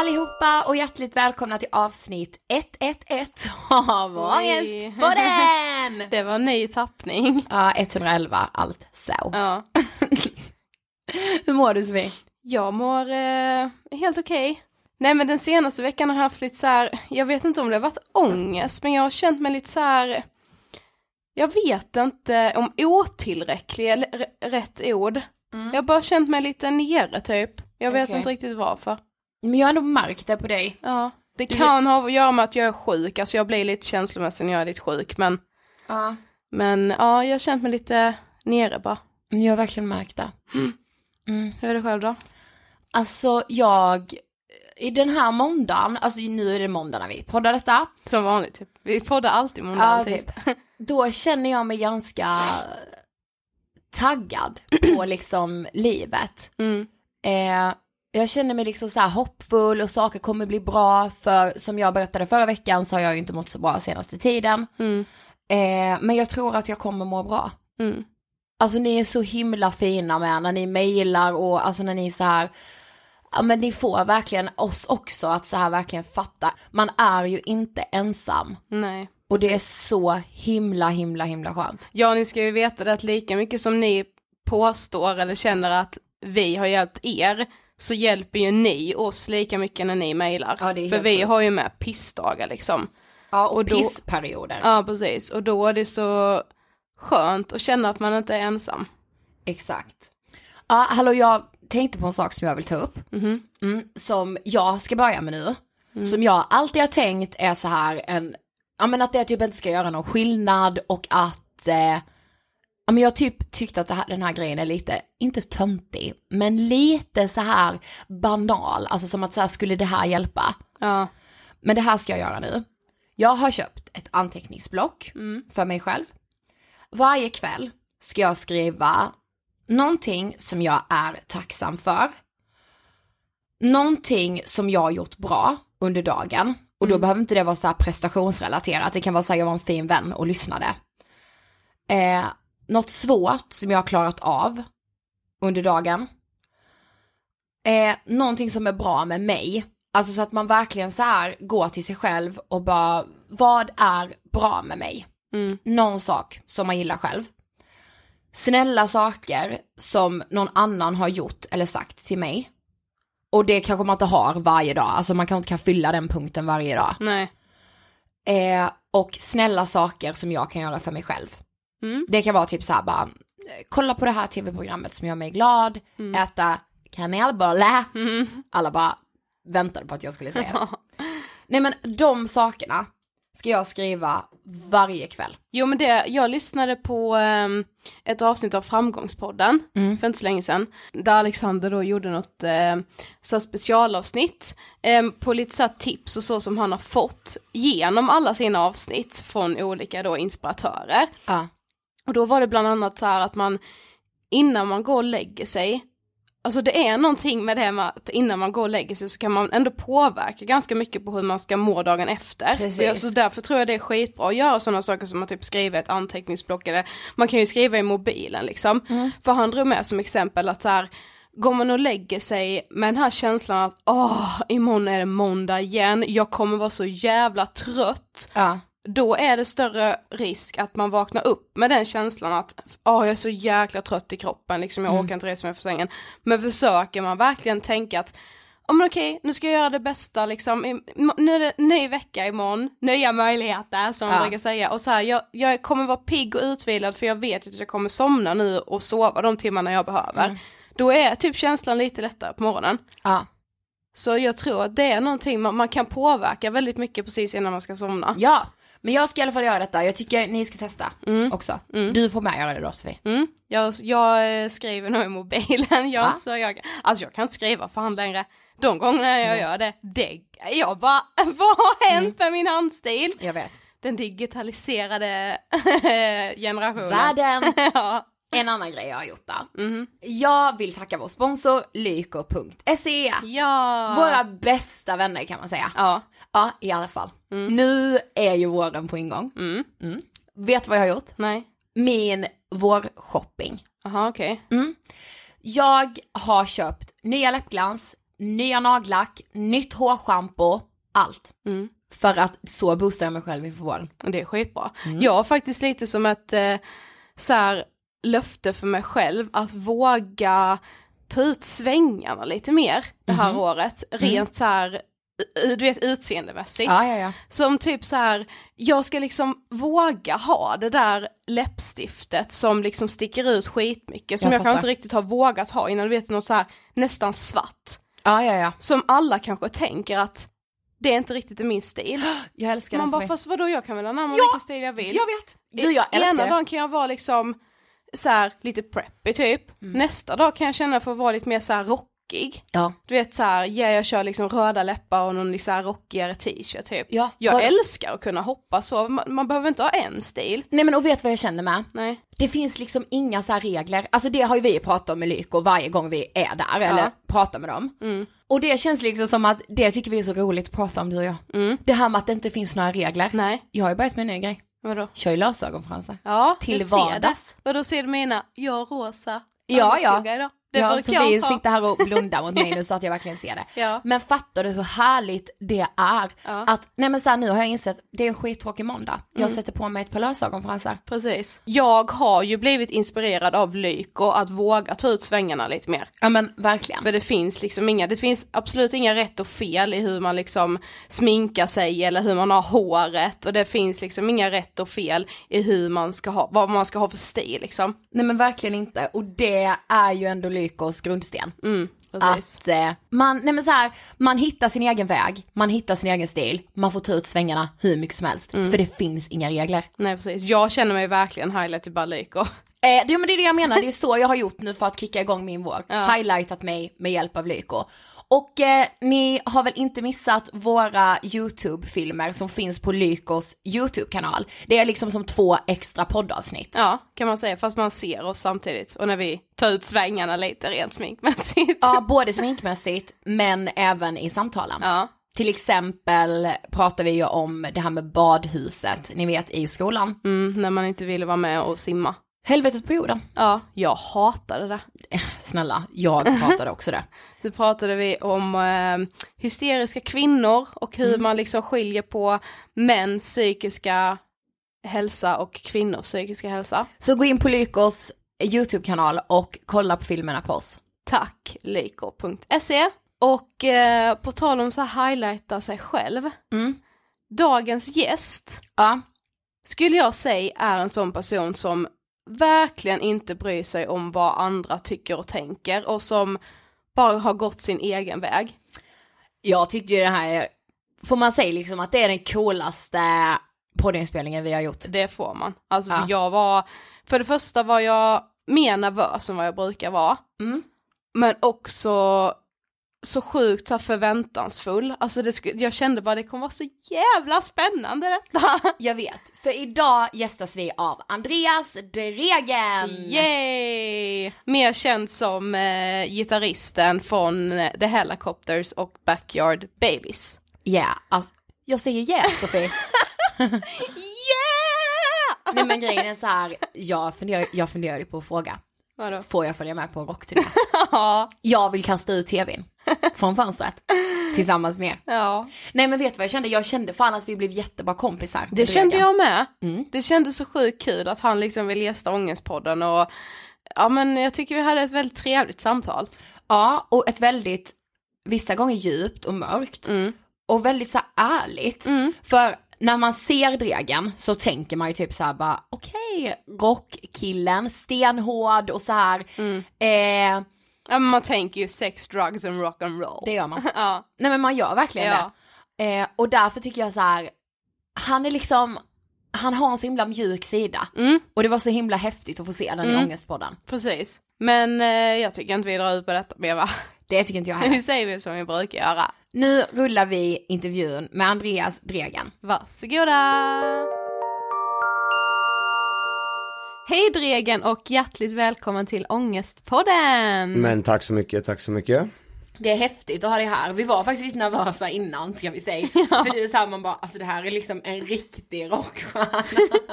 allihopa och hjärtligt välkomna till avsnitt 111 av Ångestpodden! Det var en ny tappning. Ja, 111 allt så. Ja. Hur mår du Sofie? Jag mår eh, helt okej. Nej men den senaste veckan har jag haft lite så här, jag vet inte om det har varit ångest, men jag har känt mig lite så här. jag vet inte om otillräcklig är rätt ord. Jag har bara känt mig lite nere typ. Jag vet Okej. inte riktigt varför. Men jag har ändå märkt det på dig. Ja, det Du kan ha att göra med att jag är sjuk, alltså jag blir lite känslomässig när jag är lite sjuk, men, Ja. men ja, jag har känt mig lite nere bara. Jag har verkligen märkt det. Mm. Hur är det själv då? Alltså jag, i den här måndagen, alltså nu är det måndag när vi poddar detta. Som vanligt typ. Vi poddar alltid måndag Ja, typ. Då känner jag mig ganska taggad på liksom livet. Mm. Eh, jag känner mig liksom så hoppfull och saker kommer bli bra för som jag berättade förra veckan så har jag ju inte mått så bra senaste tiden. Mm. Eh, men jag tror att jag kommer må bra. Mm. Alltså ni är så himla fina med när ni mejlar och alltså när ni är så här, ja men ni får verkligen oss också att så här verkligen fatta, man är ju inte ensam. Nej. Och det är så himla himla himla skönt. Ja, ni ska ju veta det att lika mycket som ni påstår eller känner att vi har hjälpt er, så hjälper ju ni oss lika mycket när ni mejlar. Ja, För vi har ju med pissdagar liksom. Ja och, Och då- pissperioder. Ja, precis. Och då är det så skönt att känna att man inte är ensam. Exakt. Ja hallå jag tänkte på en sak som jag vill ta upp. Mhm. Mm, som jag ska börja med nu. Som jag alltid har tänkt är så här en, ja men att det typ inte ska göra någon skillnad och att, eh, ja, men jag typ tyckte att här, den här grejen är lite, inte töntig, men lite så här banal, alltså som att så här, skulle det här hjälpa? Ja. Men det här ska jag göra nu. Jag har köpt ett anteckningsblock för mig själv. Varje kväll ska jag skriva någonting som jag är tacksam för. Någonting som jag har gjort bra under dagen. Och då behöver inte det vara så här prestationsrelaterat, det kan vara så här, jag var en fin vän och lyssnade. Eh, något svårt som jag har klarat av under dagen. Eh, någonting som är bra med mig. Alltså så att man verkligen så här går till sig själv och bara, vad är bra med mig? Någon sak som man gillar själv. Snälla saker som någon annan har gjort eller sagt till mig. Och det kanske man inte har varje dag, alltså man kanske inte kan fylla den punkten varje dag. Nej. Eh, och snälla saker som jag kan göra för mig själv. Mm. Det kan vara typ så här bara, kolla på det här tv-programmet som gör mig glad, äta kanelbulle. Alla bara väntade på att jag skulle säga det. Nej men de sakerna ska jag skriva varje kväll. Jo men det, jag lyssnade på ehm, ett avsnitt av Framgångspodden för inte så länge sedan. Där Alexander då gjorde något eh, så specialavsnitt em, på lite så tips och så som han har fått genom alla sina avsnitt från olika då inspiratörer. Ja. Och då var det bland annat så här att man innan man går och lägger sig Alltså det är någonting med det med att innan man går och lägger sig så kan man ändå påverka ganska mycket på hur man ska må dagen efter. Precis. Så, därför tror jag det är skitbra att göra sådana saker som att typ skriva ett anteckningsblock eller man kan ju skriva i mobilen liksom. För han drog med som exempel att så här Går man och lägger sig med den här känslan att åh, imorgon är det måndag igen, jag kommer vara så jävla trött Ja. Då är det större risk att man vaknar upp med den känslan att åh jag är så jäkla trött i kroppen, liksom jag orkar inte resa mig från sängen. Men försöker man verkligen tänka att men okej, nu ska jag göra det bästa liksom, nu är det ny vecka imorgon, nya möjligheter som man Ja. brukar säga. Och så här, jag, jag kommer vara pigg och utvilad för jag vet att jag kommer somna nu och sova de timmarna jag behöver. Då är typ känslan lite lättare på morgonen. Ja. Så jag tror att det är någonting man, man kan påverka väldigt mycket precis innan man ska somna. ja, men jag ska i alla fall göra detta. Jag tycker ni ska testa också. Du får med göra det då Sofie. Mm. Jag, jag eh, skriver nog i mobilen, jag, inte så, jag, alltså jag kan inte skriva för hand längre. De gångerna jag gör det, det, jag bara, vad har hänt med min handstil? Jag vet. Den digitaliserade generationen. Världen. ja. En annan grej jag har gjort då. Mhm. Jag vill tacka vår sponsor lyko.se. ja. Våra bästa vänner kan man säga. Ja. Ja, i alla fall. Nu är ju våren på ingång. Mm. Mm. Vet du vad jag har gjort? Nej. Min vårshopping. Jaha okej. Jag har köpt nya läppglans, nya nagellack, nytt hårschampo, allt. Mm. För att så boostar jag mig själv inför våren. Det är skitbra. Mm. Jag har faktiskt lite som ett eh, så här, löfte för mig själv att våga ta ut svängarna lite mer det här Mhm. året. Rent så här, du vet utseendemässigt. Ja, ja, ja. Som typ så här, jag ska liksom våga ha det där läppstiftet som liksom sticker ut skitmycket. Som Jag jag, kanske inte riktigt har vågat ha innan, du vet något så här nästan svart. Ja, ja, ja. Som alla kanske tänker att det är inte riktigt min stil. Jag älskar Man bara fast vadå jag kan väl anamma Ja, vilken stil jag vill. Jag vet. Du, jag älskar Ena det. dagen kan jag vara liksom så här lite preppy typ. Mm. Nästa dag kan jag känna för att vara lite mer så här rockig. Ja. Du vet så här, ja jag kör liksom röda läppar och någon så här rockigare t-shirt typ. Ja, Jag vad- älskar att kunna hoppa så, man, man behöver inte ha en stil. Nej men och vet vad jag känner med? Nej. Det finns liksom inga så här regler, alltså det har ju vi pratat om med Lyko varje gång vi är där eller pratar med dem. Mm. Och det känns liksom som att det tycker vi är så roligt att prata om du och jag. Mm. Det här med att det inte finns några regler. Nej, Jag har ju börjat med en ny grej, vadå? kör ju lösögonfransar. Ja, Till vardags. Vadå ser du mina, jag rosa Ja, ja. idag. Det ja, Sofie sitter här och blundar mot mig nu så att jag verkligen ser det. Ja. Men fattar du hur härligt det är? Ja. Att, nej men så här, nu har jag insett, det är en skittråkig måndag. Jag Mm. sätter på mig ett par lösögonfransar. Precis. Jag har ju blivit inspirerad av Lyko att våga ta ut svängarna lite mer. Ja men verkligen. För det finns liksom inga, det finns absolut inga rätt och fel i hur man liksom sminkar sig eller hur man har håret och det finns liksom inga rätt och fel i hur man ska ha, vad man ska ha för stil liksom. Nej men verkligen inte. Och det är ju ändå Lykos grundsten. Mm. Att eh, man, nej men så här, man hittar sin egen väg, man hittar sin egen stil, man får ta ut svängarna hur mycket som helst. Mm. För det finns inga regler. Nej precis, jag känner mig verkligen highlight i bara Lyko. Eh, det, men det är det jag menar, det är så jag har gjort nu för att kicka igång min vår. Ja. Highlightat mig med hjälp av Lyko. Och eh, ni har väl inte missat våra YouTube-filmer som finns på Lykos YouTube-kanal. Det är liksom som två extra poddavsnitt. Ja, kan man säga, fast man ser oss samtidigt. Och när vi tar ut svängarna lite rent sminkmässigt. Ja, både sminkmässigt men även i samtalen. Ja. Till exempel pratar vi ju om det här med badhuset, ni vet i skolan. Mm, när man inte ville vara med och simma. Helvetet på jorden. Ja, jag hatade det. Snälla, jag hatade också det. Nu pratade vi om eh, hysteriska kvinnor och hur man liksom skiljer på mäns psykiska hälsa och kvinnors psykiska hälsa. Så gå in på Lykos YouTube-kanal och kolla på filmerna på oss. Tack liko.se. Och eh, på tal om så här highlighta sig själv. Mm. Dagens gäst Ja, skulle jag säga är en sån person som verkligen inte bryr sig om vad andra tycker och tänker och som bara har gått sin egen väg. jag tyckte ju det här, får man säga liksom att det är den coolaste poddinspelningen vi har gjort. Det får man. Alltså Ja. jag var, för det första var jag mer nervös än vad jag brukar vara. Mm. Men också så sjukt så förväntansfull. Alltså det skulle, jag kände bara det kommer vara så jävla spännande detta. Jag vet, för idag gästas vi av Andreas Dregen! Yay! Mer känd som eh, gitarristen från eh, The Helicopters och Backyard Babies. Yeah, alltså, jag säger yeah Sofie. Yeah! Nej men grejen är så här, jag funderar, jag funderar på att fråga, Vadå? får jag följa med på en rockturné? Ja, Jag vill kasta ut tvn från fönstret tillsammans med ja. Nej men vet du vad jag kände? Jag kände fan att vi blev jättebra kompisar. Det kände jag med. Mm. Det kändes så sjukt kul att han liksom vill gästa Ångestpodden och ja men jag tycker vi hade ett väldigt trevligt samtal. Ja, och ett väldigt, vissa gånger djupt och mörkt. Mm. Och väldigt så här ärligt. För när man ser Dregen så tänker man ju typ så här bara, okej, rockkillen, stenhård och så här. Mm. Eh, Ja men man tänker ju sex, drugs and rock and roll. det gör man. Ja. Nej men man gör verkligen Ja. det. Eh, och därför tycker jag så här, han är liksom, han har en så himla mjuk sida. Mm, Och det var så himla häftigt att få se den i Mm. Ångestpodden. precis. Men eh, jag tycker inte vi drar ut på detta mer va? Det tycker inte jag Nu heller. säger vi som vi brukar göra. Nu rullar vi intervjun med Andreas Dregen. Varsågoda! Hej Dregen och hjärtligt välkommen till Ångestpodden! Men tack så mycket, tack så mycket. Det är häftigt att ha dig här. Vi var faktiskt lite nervösa innan ska vi säga. För det är så här man bara, alltså det här är liksom en riktig rockstjärna.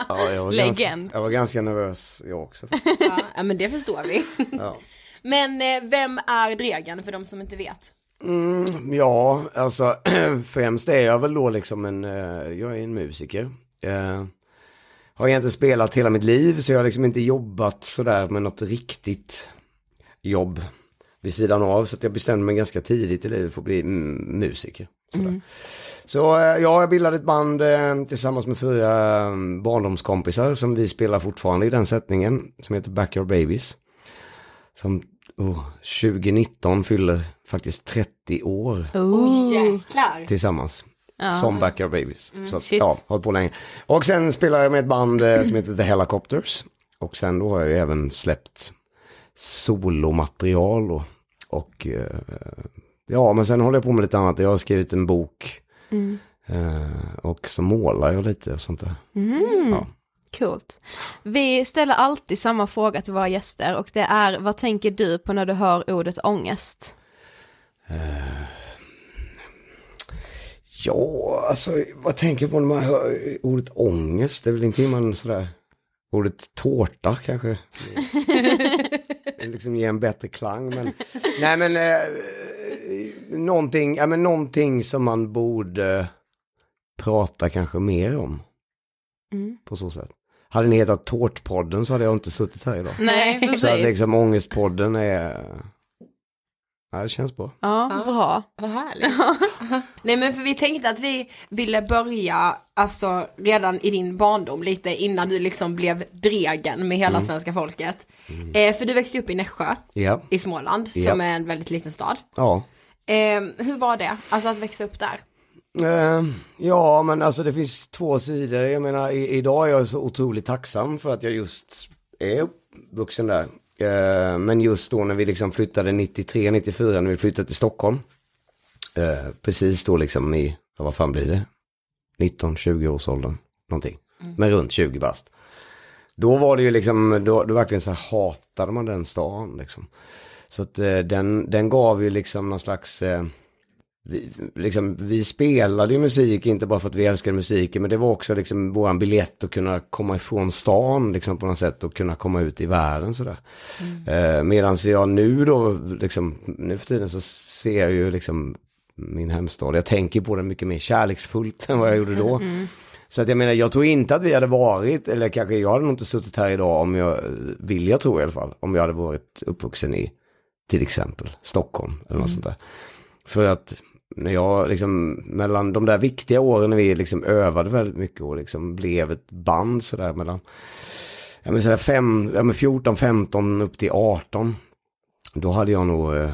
Ja, jag var Legend. Ganska, jag var ganska nervös jag också. faktiskt. ja, ja men det förstår vi. Ja. Men eh, vem är Dregen för de som inte vet? Mm, ja, alltså främst är jag väl då liksom en, eh, jag är en musiker. Har egentligen spelat hela mitt liv så jag har liksom inte jobbat sådär med något riktigt jobb vid sidan av. Så att jag bestämde mig ganska tidigt i livet för att bli mm, musiker. Sådär. Så eh, ja, jag bildade ett band eh, tillsammans med fyra eh, barndomskompisar som vi spelar fortfarande i den sättningen. Som heter Backyard Babies. Som oh, 2019 fyller faktiskt 30 år Oh jäklar. tillsammans. Som Backyard Babies. så att, shit. ja, hållit på länge. Och sen spelar jag med ett band eh, som heter The Helicopters. Och sen då har jag ju även släppt solomaterial och, och eh, ja, men sen håller jag på med lite annat. Jag har skrivit en bok. Eh, och så målar jag lite och sånt där. Ja. Coolt. Vi ställer alltid samma fråga till våra gäster och det är vad tänker du på när du hör ordet ångest? Ja, alltså vad tänker på när man hör ordet ångest? Det är väl ingenting man sådär, ordet tårta kanske. Det liksom ger en bättre klang. Men, nej men, eh, någonting, ja, men någonting som man borde prata kanske mer om. Mm. På så sätt. Hade ni hetat Tårtpodden så hade jag inte suttit här idag. Nej, Så att precis. liksom Ångestpodden är, ja det känns bra. Ja, bra. Vad härligt. Nej men för vi tänkte att vi ville börja, alltså redan i din barndom lite innan du liksom blev dregen med hela svenska folket. Eh, för du växte upp i Nässjö Ja, i Småland Ja. som är en väldigt liten stad. ja. Eh, hur var det, alltså att växa upp där? Eh, ja, men alltså det finns två sidor. Jag menar, i, idag är jag så otroligt tacksam för att jag just är uppvuxen där. Eh, men just då när vi liksom flyttade 93, 94, när vi flyttade till Stockholm. Eh, precis då liksom i, vad fan blir det? 19-20 års åldern, någonting. Men runt 20 bast. Då var det ju liksom, då, då verkligen så här hatade man den stan liksom. Så att eh, den, den gav ju liksom någon slags, vi, liksom, vi spelade ju musik, inte bara för att vi älskade musiken, men det var också liksom våran biljett att kunna komma ifrån stan liksom på något sätt och kunna komma ut i världen sådär. Eh, Medan jag nu då, liksom, nu för tiden så ser jag ju liksom min hemstad, jag tänker på den mycket mer kärleksfullt än vad jag gjorde då. Så att jag menar, jag tror inte att vi hade varit, eller kanske jag hade nog inte suttit här idag om jag, vill jag tro i alla fall, om jag hade varit uppvuxen i till exempel Stockholm eller något sånt där. För att när jag liksom, mellan de där viktiga åren när vi liksom övade väldigt mycket och liksom blev ett band sådär mellan, ja men sådär fem, ja men 14, 15 upp till 18. Då hade jag nog, eh,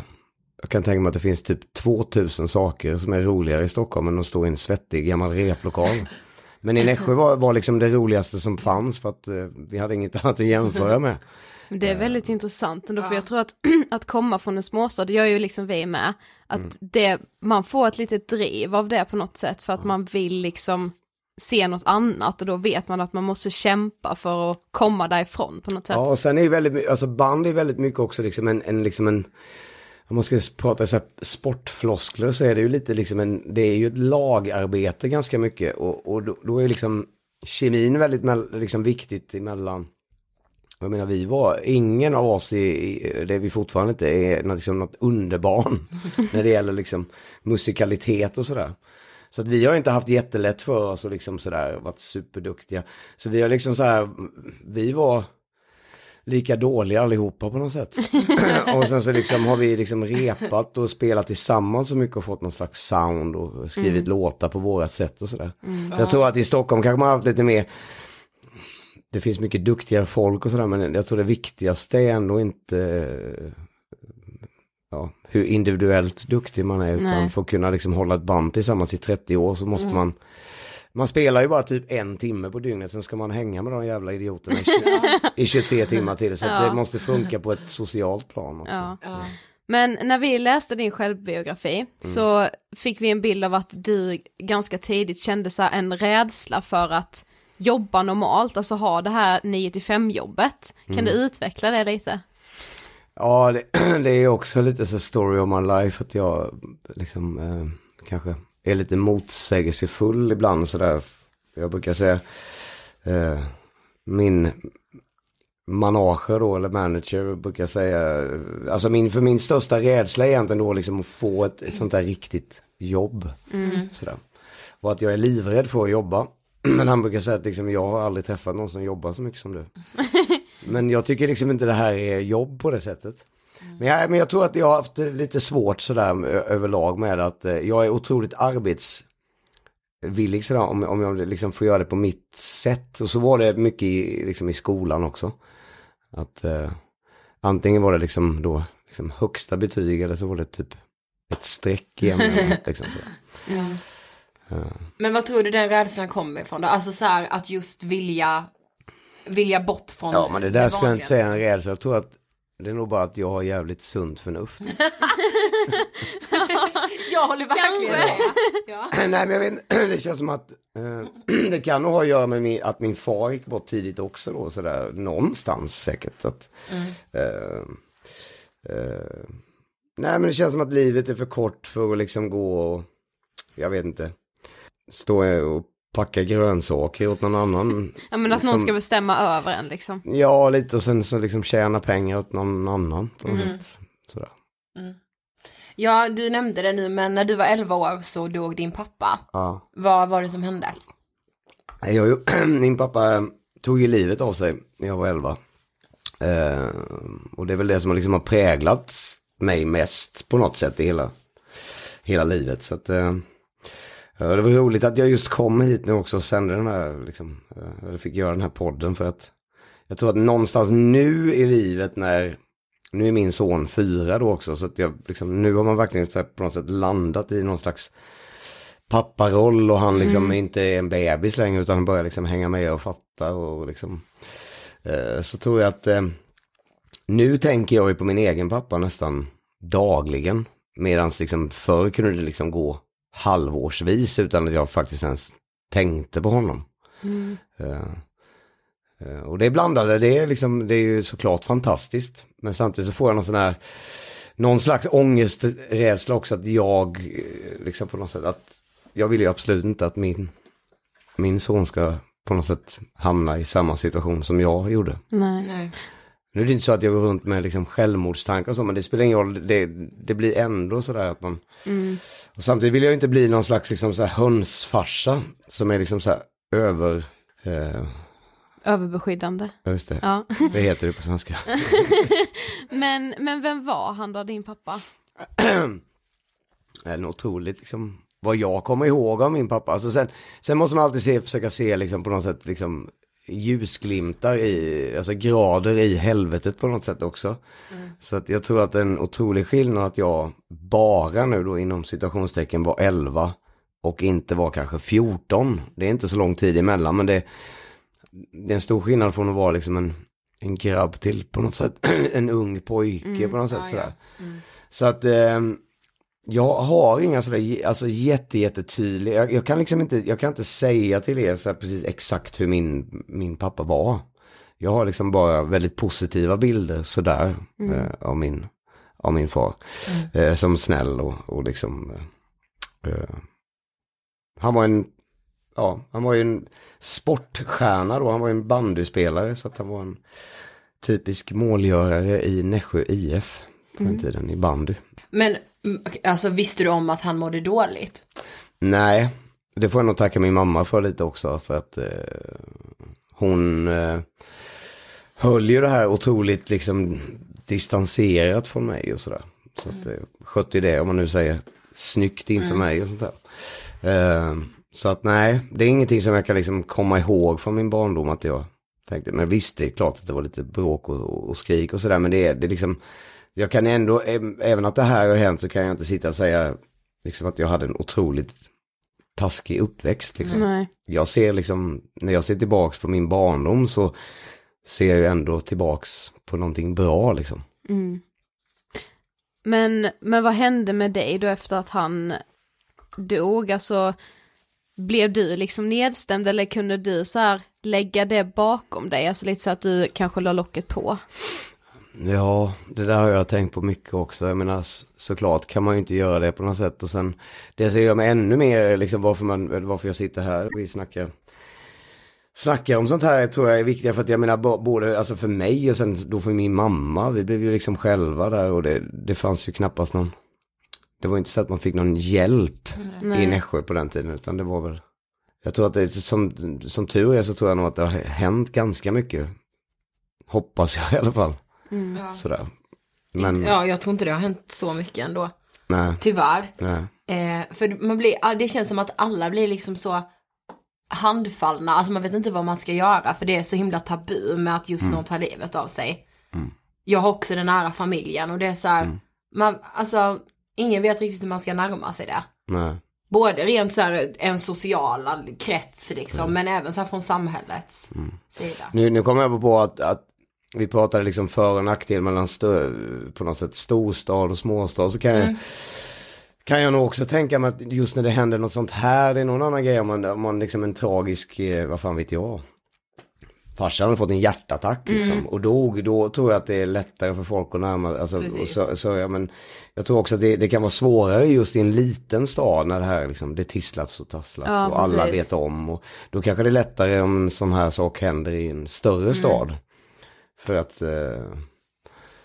jag kan tänka mig att det finns typ 2000 saker som är roligare i Stockholm än att stå i en svettig gammal replokal. Men i Nässjö var, var liksom det roligaste som fanns för att eh, vi hade inget annat att jämföra med. Det är väldigt intressant ändå, för jag tror att, att komma från en småstad, det gör ju liksom vi med, att Mm. det, man får ett litet driv av det på något sätt för att man vill liksom se något annat och då vet man att man måste kämpa för att komma därifrån på något sätt. Ja, och sen är ju väldigt alltså band är väldigt mycket också liksom en, en liksom en, om man ska prata så här sportfloskler så är det ju lite liksom en, det är ju ett lagarbete ganska mycket och, och då, då är liksom kemin väldigt liksom viktigt emellan. Jag menar vi var, ingen av oss, i, i, det är vi fortfarande inte, är något, liksom något underbarn när det gäller liksom musikalitet och sådär. Så att vi har inte haft jättelätt för oss och liksom sådär varit superduktiga. Så vi har liksom så här, vi var lika dåliga allihopa på något sätt. och sen så liksom har vi liksom repat och spelat tillsammans så mycket och fått någon slags sound och skrivit låtar på vårat sätt och sådär. Så jag tror att i Stockholm kanske man har haft lite mer, det finns mycket duktigare folk och sådär men jag tror det viktigaste är ändå inte ja, hur individuellt duktig man är utan Nej. för att kunna liksom hålla ett band tillsammans i 30 år så måste man man spelar ju bara typ en timme på dygnet, sen ska man hänga med de jävla idioterna i, 20, i 23 timmar till. Så Ja. det måste funka på ett socialt plan också. Ja. Men när vi läste din självbiografi så fick vi en bild av att du ganska tidigt kände så en rädsla för att jobba normalt, alltså ha det här 9 till 5 jobbet. Kan du utveckla det lite? Ja, det, det är också lite så story of my life att jag liksom eh, kanske är lite motsägelsefull ibland sådär. Jag brukar säga eh, min manager då, eller manager, brukar säga, alltså min, för min största rädsla är egentligen då liksom att få ett, ett sånt där riktigt jobb. Sådär. Och att jag är livrädd för att jobba. Men han brukar säga att liksom, jag har aldrig träffat någon som jobbar så mycket som du. Men jag tycker liksom inte det här är jobb på det sättet. Men jag, men jag tror att jag har haft lite svårt sådär överlag med att eh, jag är otroligt arbetsvillig sådär om, om jag liksom får göra det på mitt sätt. Och så var det mycket i, liksom i skolan också. Att eh, antingen var det liksom då liksom högsta betyg eller så var det typ ett streck i ämnena. liksom sådär. Men vad tror du den rädslan kommer ifrån då? Alltså så här att just vilja, vilja bort från Ja men det där skulle jag inte säga en rädsla. Jag tror att det är nog bara att jag har jävligt sunt förnuft. Jag håller verkligen med. Ja. Nej men jag vet det känns som att eh, det kan nog ha att göra med min, att min far gick bort tidigt också då sådär någonstans säkert. Att, eh, eh, nej men det känns som att livet är för kort för att liksom gå och, jag vet inte, stå och packa grönsaker åt någon annan. Ja men att någon Som- ska bestämma över en liksom. Ja lite och sen så liksom tjäna pengar åt någon annan på något sätt. Sådär. ja, du nämnde det nu, men när du var 11 år så dog din pappa. Ja. Vad var det som hände? Jag, min pappa tog ju livet av sig när jag var 11. Eh, och det är väl det som liksom har präglat mig mest på något sätt i hela, hela livet. Så att, eh, det var roligt att jag just kom hit nu också och sände den här, liksom, eh, eller fick göra den här podden för att jag tror att någonstans nu i livet när, nu är min son fyra då också, så att jag liksom, nu har man verkligen så här, på något sätt landat i någon slags papparoll och han liksom inte är en bebis längre utan han börjar liksom hänga med och fatta och liksom eh, så tror jag att eh, nu tänker jag ju på min egen pappa nästan dagligen. Medan liksom förr kunde det liksom gå halvårsvis utan att jag faktiskt ens tänkte på honom. Eh, eh, och det är blandade, det är, liksom, det är ju såklart fantastiskt. Men samtidigt så får jag någon sån här, någon slags ångesträdsla också att jag, eh, liksom på något sätt, att jag vill ju absolut inte att min, min son ska på något sätt hamna i samma situation som jag gjorde. Nej. Nej. Nu är det inte så att jag går runt med liksom självmordstankar och så, men det spelar ingen roll, det, det blir ändå sådär att man... Och samtidigt vill jag inte bli någon slags liksom så här hönsfarsa som är liksom så här över... Eh, Överbeskyddande. just det, Ja. det heter det på svenska. Men, men vem var han då, din pappa? Det är nog otroligt liksom, vad jag kommer ihåg av min pappa. Alltså sen, sen måste man alltid se, försöka se liksom på något sätt liksom ljusglimtar i, alltså grader i helvetet på något sätt också. Så att jag tror att det är en otrolig skillnad att jag bara nu då inom situationstecken var 11 och inte var kanske 14. Det är inte så lång tid emellan men det, det är en stor skillnad från att vara liksom en, en grabb till på något sätt, en ung pojke på något sätt sådär. Så att ehm, jag har inga sådär, alltså jätte, jättetydliga, jag, jag kan liksom inte, jag kan inte säga till er så precis exakt hur min, min pappa var. Jag har liksom bara väldigt positiva bilder sådär eh, av, min, av min far. Eh, som snäll och, och liksom, eh, eh, han var en, ja, han var ju en sportstjärna då, han var ju en bandyspelare så att han var en typisk målgörare i Nässjö IF på den tiden i bandy. Men mm, alltså visste du om att han mådde dåligt? Nej, det får jag nog tacka min mamma för lite också för att eh, hon eh, höll ju det här otroligt liksom distanserat från mig och sådär. Så att eh, skötte det om man nu säger snyggt inför mig och sånt där. Eh, så att nej, det är ingenting som jag kan liksom komma ihåg från min barndom att jag tänkte. Men visst, det är klart att det var lite bråk och, och skrik och sådär. Men det är, det är liksom, jag kan ändå, även att det här har hänt så kan jag inte sitta och säga liksom att jag hade en otroligt taskig uppväxt. Liksom. Nej. Jag ser liksom, när jag ser tillbaks på min barndom så ser jag ändå tillbaks på någonting bra liksom. Men, men vad hände med dig då efter att han dog? Alltså, blev du liksom nedstämd eller kunde du så här lägga det bakom dig? Alltså lite så att du kanske la locket på. Ja, det där har jag tänkt på mycket också. Jag menar såklart kan man ju inte göra det på något sätt. Och sen det som gör mig ännu mer, liksom varför, man, varför jag sitter här och vi snackar, snackar om sånt här tror jag är viktigt. För att jag menar både alltså för mig och sen då för min mamma. Vi blev ju liksom själva där och det, det fanns ju knappast någon. Det var inte så att man fick någon hjälp i Nässjö på den tiden. Utan det var väl, jag tror att det som, som tur är så tror jag nog att det har hänt ganska mycket. Hoppas jag i alla fall. Sådär. Men, Ja, jag tror inte det har hänt så mycket ändå. nej, Tyvärr. nej. Eh, för man blir, det känns som att alla blir liksom så handfallna, alltså man vet inte vad man ska göra för det är så himla tabu med att just någon tar livet av sig. Jag har också den nära familjen och det är så här, man, alltså ingen vet riktigt hur man ska närma sig det. nej. Både rent så här en social krets liksom, men även så här från samhällets sida. Nu, nu kommer jag på att, att vi pratade liksom för och nackdel mellan stö, på något sätt storstad och småstad. Så kan, jag, kan jag nog också tänka mig att just när det händer något sånt här, det är någon annan grej om man, om man liksom en tragisk, eh, vad fan vet jag. Farsan hade fått en hjärtattack liksom, och dog, då tror jag att det är lättare för folk att närma alltså, så, så, ja, men Jag tror också att det, det kan vara svårare just i en liten stad när det här liksom, det tisslats och tasslats Ja, och alla vet om. Och då kanske det är lättare om en sån här sak händer i en större stad. För att, eh,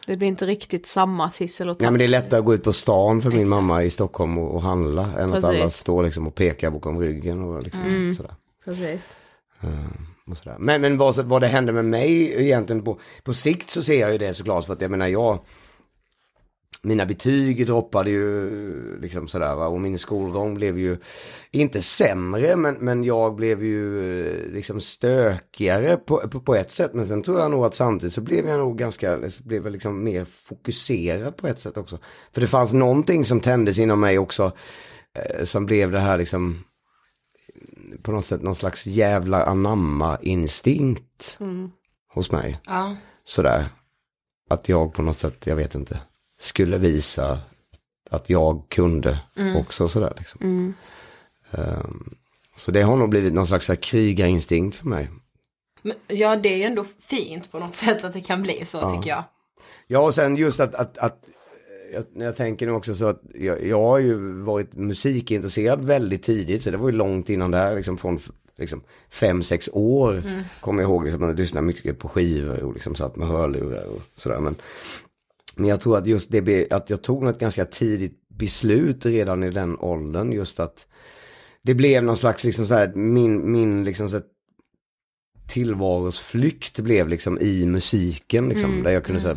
Det blir inte riktigt samma tissel och ja men det är tassel. lättare att gå ut på stan för min mamma i Stockholm och, och handla än att alla Precis. står liksom och pekar bakom ryggen och liksom sådär. Precis. Och sådär. Men, men vad, vad det händer med mig egentligen på, på sikt så ser jag ju det såklart för att jag menar jag mina betyg droppade ju liksom sådär va? och min skolgång blev ju inte sämre men, men jag blev ju eh, liksom stökigare på, på, på ett sätt men sen tror jag nog att samtidigt så blev jag nog ganska, blev jag liksom mer fokuserad på ett sätt också. För det fanns någonting som tändes inom mig också eh, som blev det här liksom på något sätt någon slags jävla anamma-instinkt. hos mig. Ja. Sådär. Att jag på något sätt, jag vet inte, skulle visa att jag kunde också sådär liksom. Ehm, så det har nog blivit någon slags krigarinstinkt för mig. Men, ja, det är ju ändå fint på något sätt att det kan bli så tycker jag. Ja, och sen just att, att, att jag, jag tänker nu också så att jag, jag har ju varit musikintresserad väldigt tidigt, så det var ju långt innan det här, liksom från liksom, fem, sex år. Kommer jag ihåg liksom, att jag lyssnade mycket på skivor och liksom satt med hörlurar och sådär. Men, men jag tror att just det, att jag tog något ganska tidigt beslut redan i den åldern, just att det blev någon slags liksom så här, min, min liksom så här, tillvaros flykt blev liksom i musiken liksom, där jag kunde säga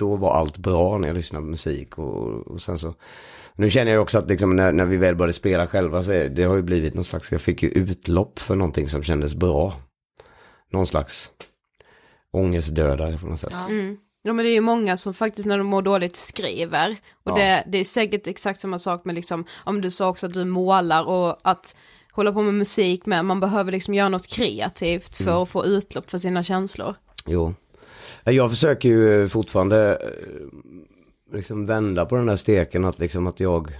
då var allt bra när jag lyssnade på musik och, och sen så nu känner jag också att liksom när, när vi väl började spela själva så är, det har ju blivit någon slags, jag fick ju utlopp för någonting som kändes bra. Någon slags ångestdödare på något sätt. Mm. Ja men det är ju många som faktiskt när de mår dåligt skriver. Och Ja. det, det är säkert exakt samma sak med liksom, om du sa också att du målar och att hålla på med musik med, man behöver liksom göra något kreativt för Mm. att få utlopp för sina känslor. Jo. Jag försöker ju fortfarande eh, liksom vända på den där steken att liksom att jag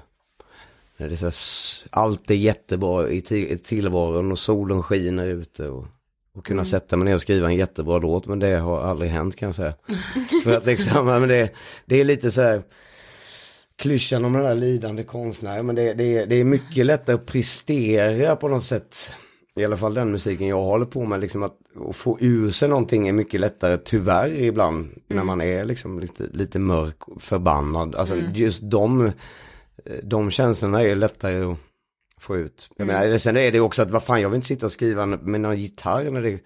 när det är så här, allt är jättebra i tillvaron och solen skiner ute och, och kunna sätta mig ner och skriva en jättebra låt men det har aldrig hänt kan jag säga. För att liksom, men det, det är lite så här klyschan om den där lidande konstnären men det, det, är- det är mycket lättare att prestera på något sätt. I alla fall den musiken jag håller på med, liksom att, att få ur sig någonting är mycket lättare tyvärr ibland när man är liksom lite, lite mörk förbannad. Alltså just de, de känslorna är lättare att få ut. Jag menar, sen är det också att vad fan jag vill inte sitta och skriva med någon gitarr när det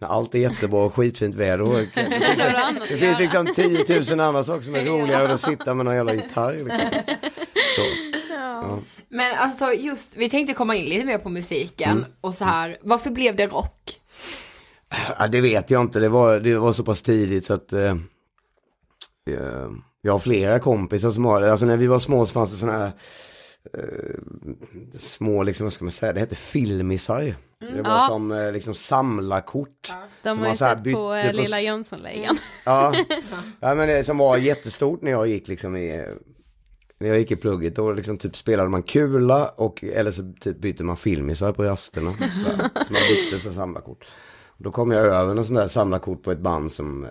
när allt är jättebra och skitfint väder. Och, det, finns, det finns liksom 10 000 andra saker som är roligare än att sitta med någon jävla gitarr. Liksom. Så. Men alltså just, vi tänkte komma in lite mer på musiken och så här, varför blev det rock? Ja, det vet jag inte, det var, det var så pass tidigt så att eh, eh, jag har flera kompisar som har det. Alltså när vi var små så fanns det sådana här eh, små, liksom, vad ska man säga, det hette filmisar. Det var Ja. som eh, liksom samlarkort. De som har man ju så sett på eh, på Lilla s- Jönssonligan. Ja. ja, men det som var jättestort när jag gick liksom i, när jag gick i plugget, då liksom typ spelade man kula och, eller så typ bytte man filmisar på rasterna. sådär. Så man bytte så samlarkort. Då kom jag över någon sån där samlarkort på ett band som eh,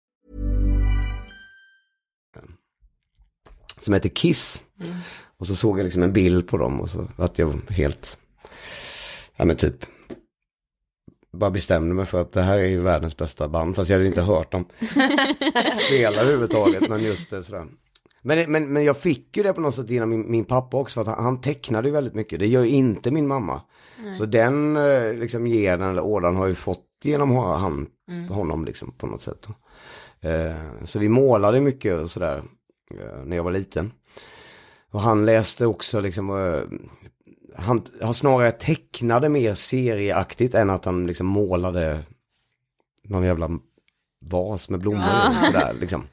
som heter Kiss. Och så såg jag liksom en bild på dem och så att jag helt, ja men typ, bara bestämde mig för att det här är ju världens bästa band. Fast jag hade inte hört dem spela överhuvudtaget, men just det sådär. Men, men, men jag fick ju det på något sätt genom min, min pappa också, för att han, han tecknade ju väldigt mycket. Det gör ju inte min mamma. Så den eh, liksom genen eller ådan har ju fått genom han, honom liksom på något sätt. Eh, så vi målade mycket och sådär när jag var liten. Och han läste också liksom, eh, han, han snarare tecknade mer serieaktigt än att han liksom målade någon jävla vas med blommor och sådär liksom.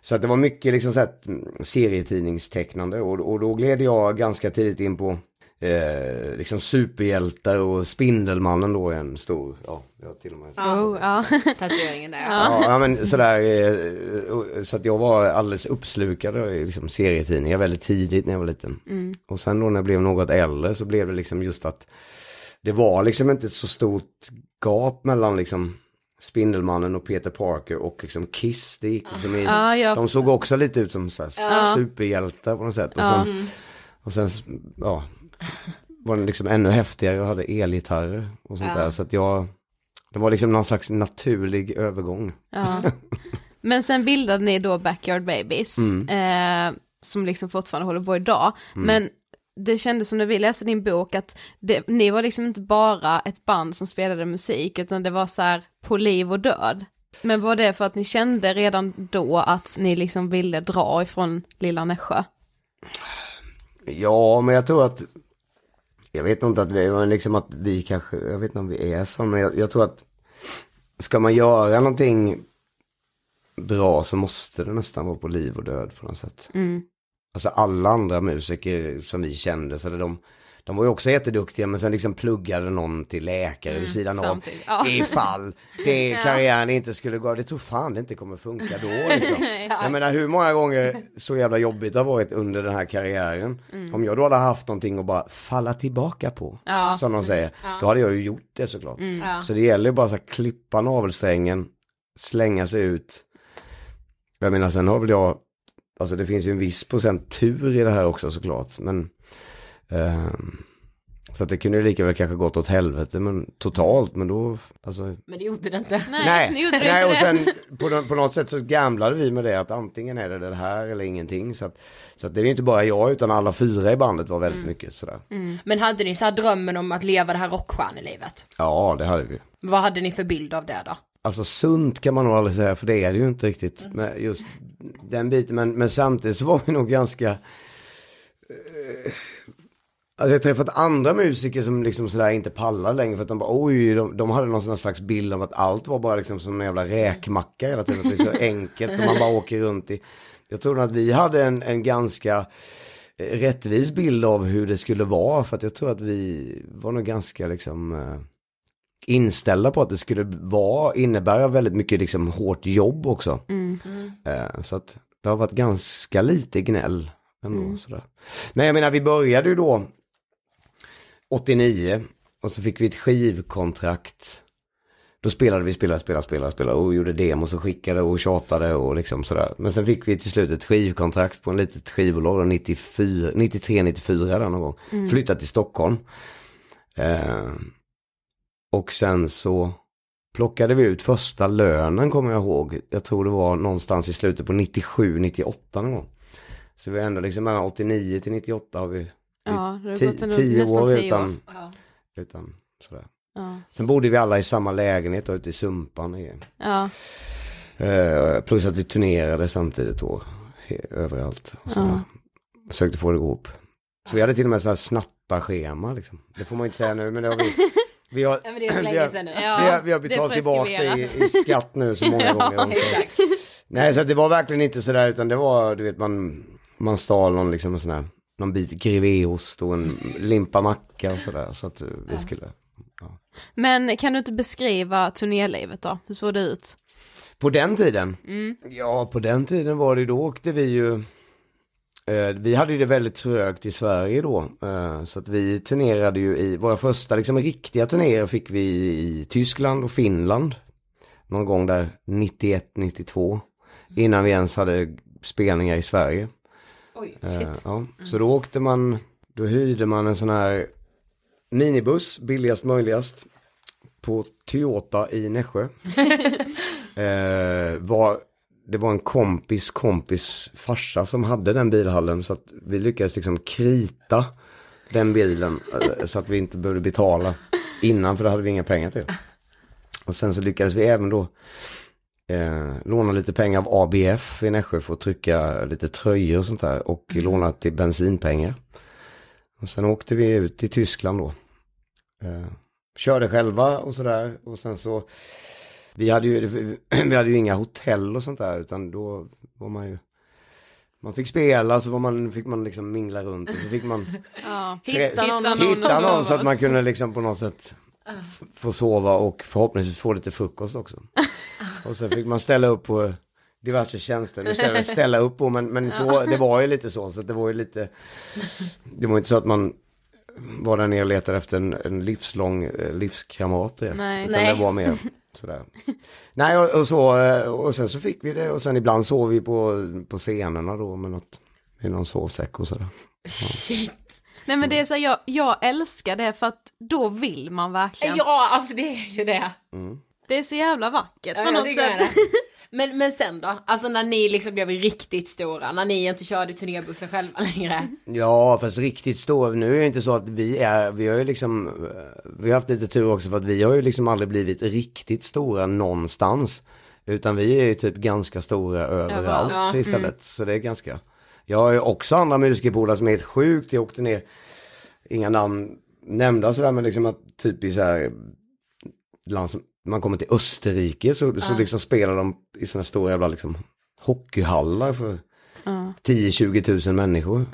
Så att det var mycket liksom så här, mm, serietidningstecknande och, och då gled jag ganska tidigt in på eh, liksom superhjältar och Spindelmannen då är en stor, ja, jag till och med Oh, ja. Tatueringen där. Ja, ja men sådär, eh, så att jag var alldeles uppslukad i liksom serietidningar väldigt tidigt när jag var liten. Och sen då när jag blev något äldre så blev det liksom just att det var liksom inte ett så stort gap mellan liksom Spindelmannen och Peter Parker och liksom Kiss. Det gick liksom i, Ja, jag de såg också lite ut som så här superhjältar på något sätt. Och sen, och sen ja, var den liksom ännu häftigare och hade elgitarrer och sånt där. Så att jag, det var liksom någon slags naturlig övergång. Ja. Men sen bildade ni då Backyard Babies, Mm. eh, som liksom fortfarande håller på idag. Men det kändes som när vi läste din bok att det, ni var liksom inte bara ett band som spelade musik utan det var så här på liv och död. Men var det för att ni kände redan då att ni liksom ville dra ifrån lilla Nässjö? Ja, men jag tror att, jag vet inte att vi, liksom att vi kanske, jag vet inte om vi är så, men jag, jag tror att ska man göra någonting bra så måste det nästan vara på liv och död på något sätt. Mm. Alltså alla andra musiker som vi kände, så de, de var ju också jätteduktiga men sen liksom pluggade någon till läkare vid sidan av. ja. Ifall det karriären inte skulle gå, det tror fan det inte kommer funka då. Liksom. Jag menar hur många gånger så jävla jobbigt det har varit under den här karriären. Om jag då hade haft någonting att bara falla tillbaka på, Ja. som de säger, då hade jag ju gjort det såklart. Så det gäller ju bara här, klippa navelsträngen, slänga sig ut. Jag menar sen har väl jag, alltså det finns ju en viss procent tur i det här också såklart, men så att det kunde ju lika väl kanske gått åt helvete men totalt men då, alltså Men det gjorde det inte. Nej, gjorde det nej och sen på, på något sätt så gamblade vi med det att antingen är det det här eller ingenting. Så att, så att det är inte bara jag utan alla fyra i bandet var väldigt mycket sådär. Men hade ni så här drömmen om att leva det här rockstjärnelivet? Ja det hade vi. Vad hade ni för bild av det då? Alltså sunt kan man nog aldrig säga för det är det ju inte riktigt. Med just den biten men, men samtidigt så var vi nog ganska eh, Alltså jag har träffat andra musiker som liksom sådär inte pallar längre för att de bara oj, de, de hade någon slags bild av att allt var bara liksom som en jävla räkmacka hela tiden. Att det är så enkelt och man bara åker runt i. Jag tror att vi hade en, en ganska eh, rättvis bild av hur det skulle vara för att jag tror att vi var nog ganska liksom eh, inställda på att det skulle vara, innebära väldigt mycket liksom hårt jobb också. Eh, så att det har varit ganska lite gnäll ändå sådär. Men jag menar vi började ju då 89 och så fick vi ett skivkontrakt. Då spelade vi, spelade, spelade, spelade, spelade och gjorde demos och skickade och tjatade och liksom sådär. Men sen fick vi till slut ett skivkontrakt på en litet skivbolag då, 94, 93, 94 där någon gång. Flyttade till Stockholm. Eh, och sen så plockade vi ut första lönen kommer jag ihåg. Jag tror det var någonstans i slutet på 97, 98 någon gång. Så vi har ändå liksom mellan 89 till 98 har vi Ja, det har gått en, tio nästan år tio utan, år. utan sådär. Ja. Sen bodde vi alla i samma lägenhet och ute i Sumpan. I, Ja. eh, plus att vi turnerade samtidigt då. He, överallt. Och. Ja. Försökte få det att gå upp. Så vi hade till och med så här snatta schema liksom. Det får man inte säga nu men det har vi. Vi har, Ja vi har, vi har, vi har betalat tillbaka det i, i skatt nu så många gånger om. Så. Nej så det var verkligen inte sådär utan det var du vet man, man stal någon liksom en sån här, någon bit grevéost och en limpa macka och sådär. Så att vi skulle. Men kan du inte beskriva turnélivet då? Hur såg det ut? På den tiden? Ja, på den tiden var det, då åkte vi ju, eh, vi hade det väldigt trögt i Sverige då. Eh, så att vi turnerade ju i, våra första liksom riktiga turnéer fick vi i Tyskland och Finland. Någon gång där 91, 92. Innan vi ens hade spelningar i Sverige. Oj, Eh, shit. ja. Så då åkte man, då hyrde man en sån här minibuss, billigast möjligast, på Toyota i Nässjö. eh, var, det var en kompis kompis farsa som hade den bilhallen så att vi lyckades liksom krita den bilen eh, så att vi inte behövde betala innan för det hade vi inga pengar till. Och sen så lyckades vi även då eh, låna lite pengar av ABF i Nässjö för att trycka lite tröjor och sånt där och låna till bensinpengar. Och sen åkte vi ut till Tyskland då. Eh, körde själva och sådär och sen så vi hade ju, vi hade ju inga hotell och sånt där utan då var man ju man fick spela så var man, fick man liksom mingla runt och så fick man Ja. Hitta någon Hitta hitta att någon så att man kunde liksom på något sätt få sova och förhoppningsvis få lite frukost också. Och sen fick man ställa upp på diverse tjänster. Nu säger jag ställa upp på men, men så, det var ju lite så. Så det var ju lite, det var inte så att man var där nere och letade efter en, en livslång eh, livskamrat. Nej. Utan Nej. det var mer sådär. Nej och, och så, eh, och sen så fick vi det och sen ibland sov vi på, på scenerna då med något, med någon sovsäck och sådär. Shit. Nej men det är så här, jag, jag älskar det för att då vill man verkligen. Ja, alltså det är ju det. Det är så jävla vackert Ja, på något sätt. Men, men sen då? Alltså när ni liksom blev riktigt stora, när ni inte körde turnébussen själva längre. Ja, fast riktigt stor. Nu är det inte så att vi är, vi har ju liksom, eh, vi har haft lite tur också för att vi har ju liksom aldrig blivit riktigt stora någonstans. Utan vi är ju typ ganska stora överallt Ja. istället. Så det är ganska, jag har ju också andra musikerpolare som är helt sjukt. Jag åkte ner, inga namn nämnda sådär, men liksom att typ i så här, land som, man kommer till Österrike så, så liksom spelar de i sådana stora jävla liksom hockeyhallar för 10-20 tusen människor.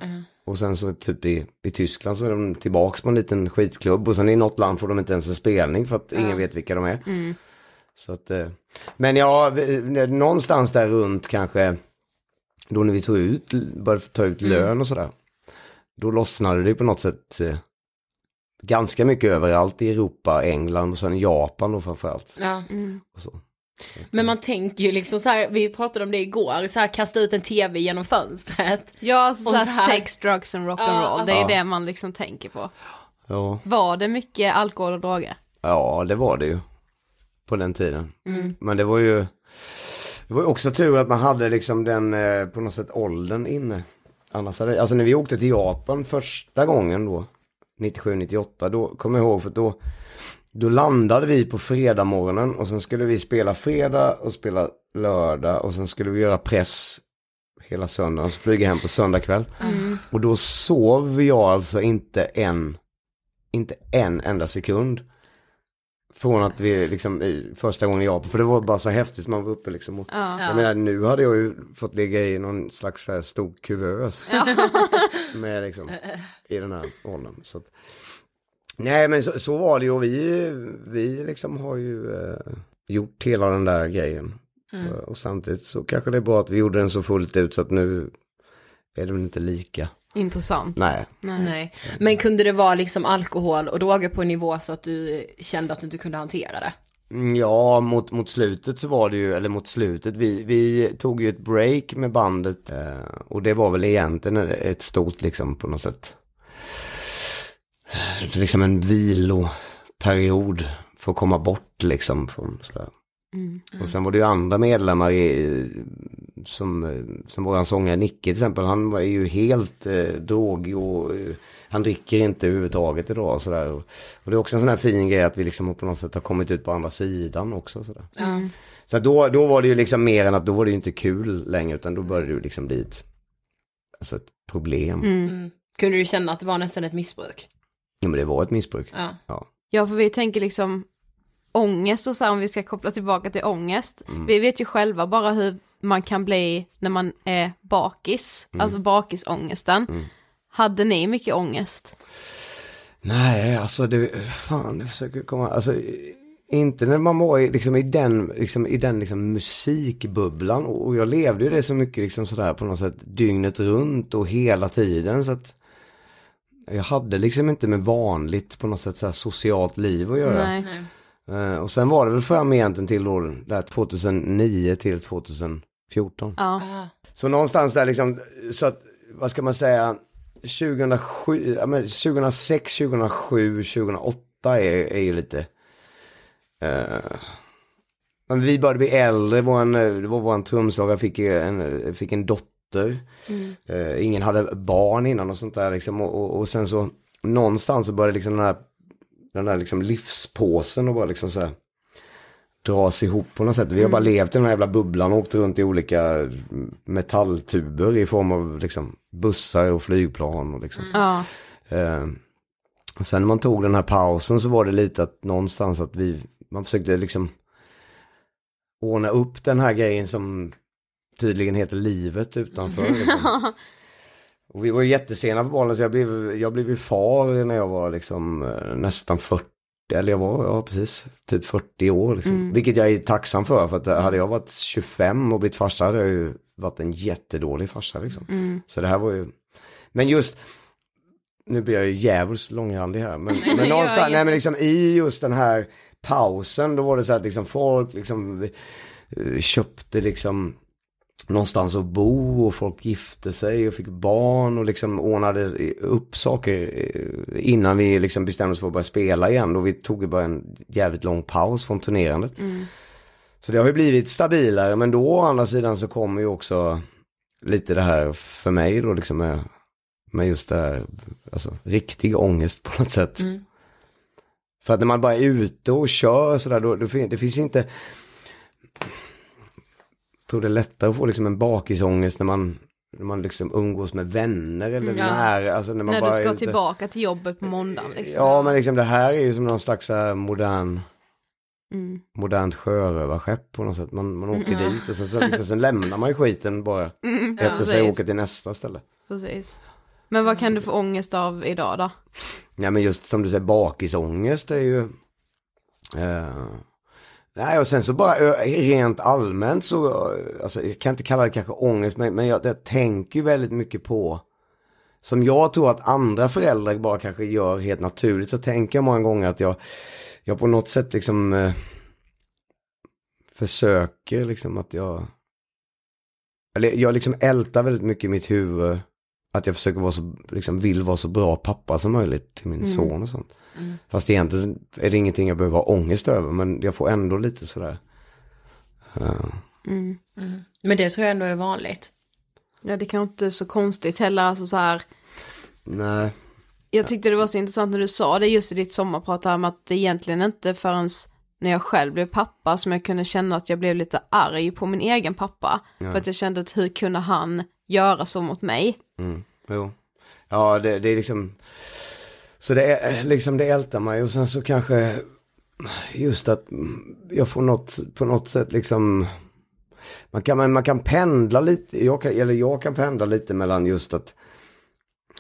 Och sen så typ i, i Tyskland så är de tillbaks på en liten skitklubb och sen i något land får de inte ens en spelning för att ingen vet vilka de är. Så att, eh, men ja, när- någonstans där runt kanske, då när vi tog ut, började ta ut lön och sådär. Då lossnade det på något sätt eh, ganska mycket överallt i Europa, England och sen Japan då framförallt. Ja. Och så. Men man tänker ju liksom så här, vi pratade om det igår, så här kasta ut en tv genom fönstret. Ja, alltså Och såhär så här- sex, drugs and rock'n'roll, Ja, det är alltså- det man liksom tänker på. Ja. Var det mycket alkohol och droger? Ja, det var det ju. På den tiden. Men det var ju, det var ju också tur att man hade liksom den eh, på något sätt åldern inne. Annars hade, alltså när vi åkte till Japan första gången då, 97-98, då kommer jag ihåg för då, då landade vi på fredag morgonen och sen skulle vi spela fredag och spela lördag och sen skulle vi göra press hela söndagen, så flyga hem på söndag kväll. Och då sov jag alltså inte en, inte en enda sekund. Från att vi liksom i första gången Japan, för det var bara så häftigt, man var uppe liksom. Och, Jag menar nu hade jag ju fått ligga i någon slags så här stor kuvös. med liksom, i den här åldern. Så att, nej men så, så var det ju och vi, vi liksom har ju eh, gjort hela den där grejen. Eh, Och samtidigt så kanske det är bra att vi gjorde den så fullt ut så att nu är det väl inte lika. Intressant. Nej. Nej. Men kunde det vara liksom alkohol och droger på en nivå så att du kände att du inte kunde hantera det? Mm, Ja, mot, mot slutet så var det ju, eller mot slutet, vi, vi tog ju ett break med bandet eh, och det var väl egentligen ett stort liksom på något sätt, eh, liksom en viloperiod för att komma bort liksom från sådär. Och sen var det ju andra medlemmar i, som, som våran sångare Nicke till exempel, han var ju helt eh, drogig och eh, han dricker inte överhuvudtaget idag och sådär. Och, och det är också en sån här fin grej att vi liksom på något sätt har kommit ut på andra sidan också sådär. Så att då, då var det ju liksom mer än att då var det ju inte kul längre utan då började det ju liksom bli ett, alltså ett problem. Kunde du känna att det var nästan ett missbruk? Ja men det var ett missbruk. Ja. Ja. Ja, för vi tänker liksom ångest och så här, om vi ska koppla tillbaka till ångest. Vi vet ju själva bara hur man kan bli när man är bakis, alltså bakisångesten. Hade ni mycket ångest? Nej, alltså det, fan, jag försöker komma, alltså inte när man var i, liksom, i den, liksom, i den liksom, musikbubblan och, och jag levde ju det så mycket liksom sådär på något sätt dygnet runt och hela tiden så att jag hade liksom inte med vanligt på något sätt så socialt liv att göra. Nej. Eh, och sen var det väl fram egentligen till då, där 2009 till 2014. Ja. Så någonstans där liksom, så att, vad ska man säga, 2007, ja, men 2006, 2007, 2008 är, är ju lite, eh, men vi började bli äldre, våran, eh, det var våran trumslagare fick en, fick en dotter. Eh, ingen hade barn innan och sånt där liksom, och, och, och sen så någonstans så började liksom den här, den där liksom livspåsen och bara liksom så här dras ihop på något sätt. Vi har bara levt i den här jävla bubblan och åkt runt i olika metalltuber i form av liksom bussar och flygplan och liksom. Ja. Eh, sen när man tog den här pausen så var det lite att någonstans att vi, man försökte liksom ordna upp den här grejen som tydligen heter livet utanför. Liksom. Och vi var ju jättesena på bollen så jag blev, jag blev ju far när jag var liksom eh, nästan 40, eller jag var, ja precis, typ 40 år. Liksom. Vilket jag är tacksam för, för att hade jag varit 25 och blivit farsa hade jag ju varit en jättedålig farsa liksom. Så det här var ju, men just, nu blir jag ju djävulskt långrandig här, men, men någonstans, nej men liksom i just den här pausen, då var det så att liksom folk liksom eh, köpte liksom någonstans att bo och folk gifte sig och fick barn och liksom ordnade upp saker eh, innan vi liksom bestämde oss för att börja spela igen. Och vi tog bara en jävligt lång paus från turnerandet. Så det har ju blivit stabilare, men då å andra sidan så kommer ju också lite det här för mig då liksom med, med just det här, alltså riktig ångest på något sätt. Mm. För att när man bara är ute och kör sådär, då, då det finns inte, tror det är lättare att få liksom en bakisångest när man, när man liksom umgås med vänner eller Mm, ja. när, alltså när man När bara du är ska ute. tillbaka till jobbet på måndagen liksom. Ja men liksom det här är ju som någon slags här modern, Mm. modernt sjörövarskepp på något sätt. Man, man åker Mm. dit och sen, så, liksom, sen lämnar man ju skiten bara Mm, ja, efter sig åker till nästa ställe. Precis. Men vad kan du få ångest av idag då? Ja men just som du säger bakisångest är ju eh, Nej och sen så bara rent allmänt så, alltså jag kan inte kalla det kanske ångest men, men jag, jag tänker väldigt mycket på Som jag tror att andra föräldrar bara kanske gör helt naturligt så tänker jag många gånger att jag Jag på något sätt liksom eh, Försöker liksom att jag Eller jag liksom ältar väldigt mycket i mitt huvud att jag försöker vara så, liksom vill vara så bra pappa som möjligt till min Mm. son och sånt. Mm. Fast egentligen är det ingenting jag behöver ha ångest över, men jag får ändå lite sådär. Uh, Mm. Mm. Men det tror jag ändå är vanligt. Ja det kan inte så konstigt heller, alltså så här. nej, Jag tyckte det var så intressant när du sa det just i ditt sommarprat här med att det egentligen inte förrän när jag själv blev pappa som jag kunde känna att jag blev lite arg på min egen pappa. Ja. För att jag kände att hur kunde han göra så mot mig? mm, jo. Ja, det, det är liksom, så det är liksom det ältar mig och sen så kanske just att jag får något, på något sätt liksom, man kan, man kan pendla lite, jag kan, eller jag kan pendla lite mellan just att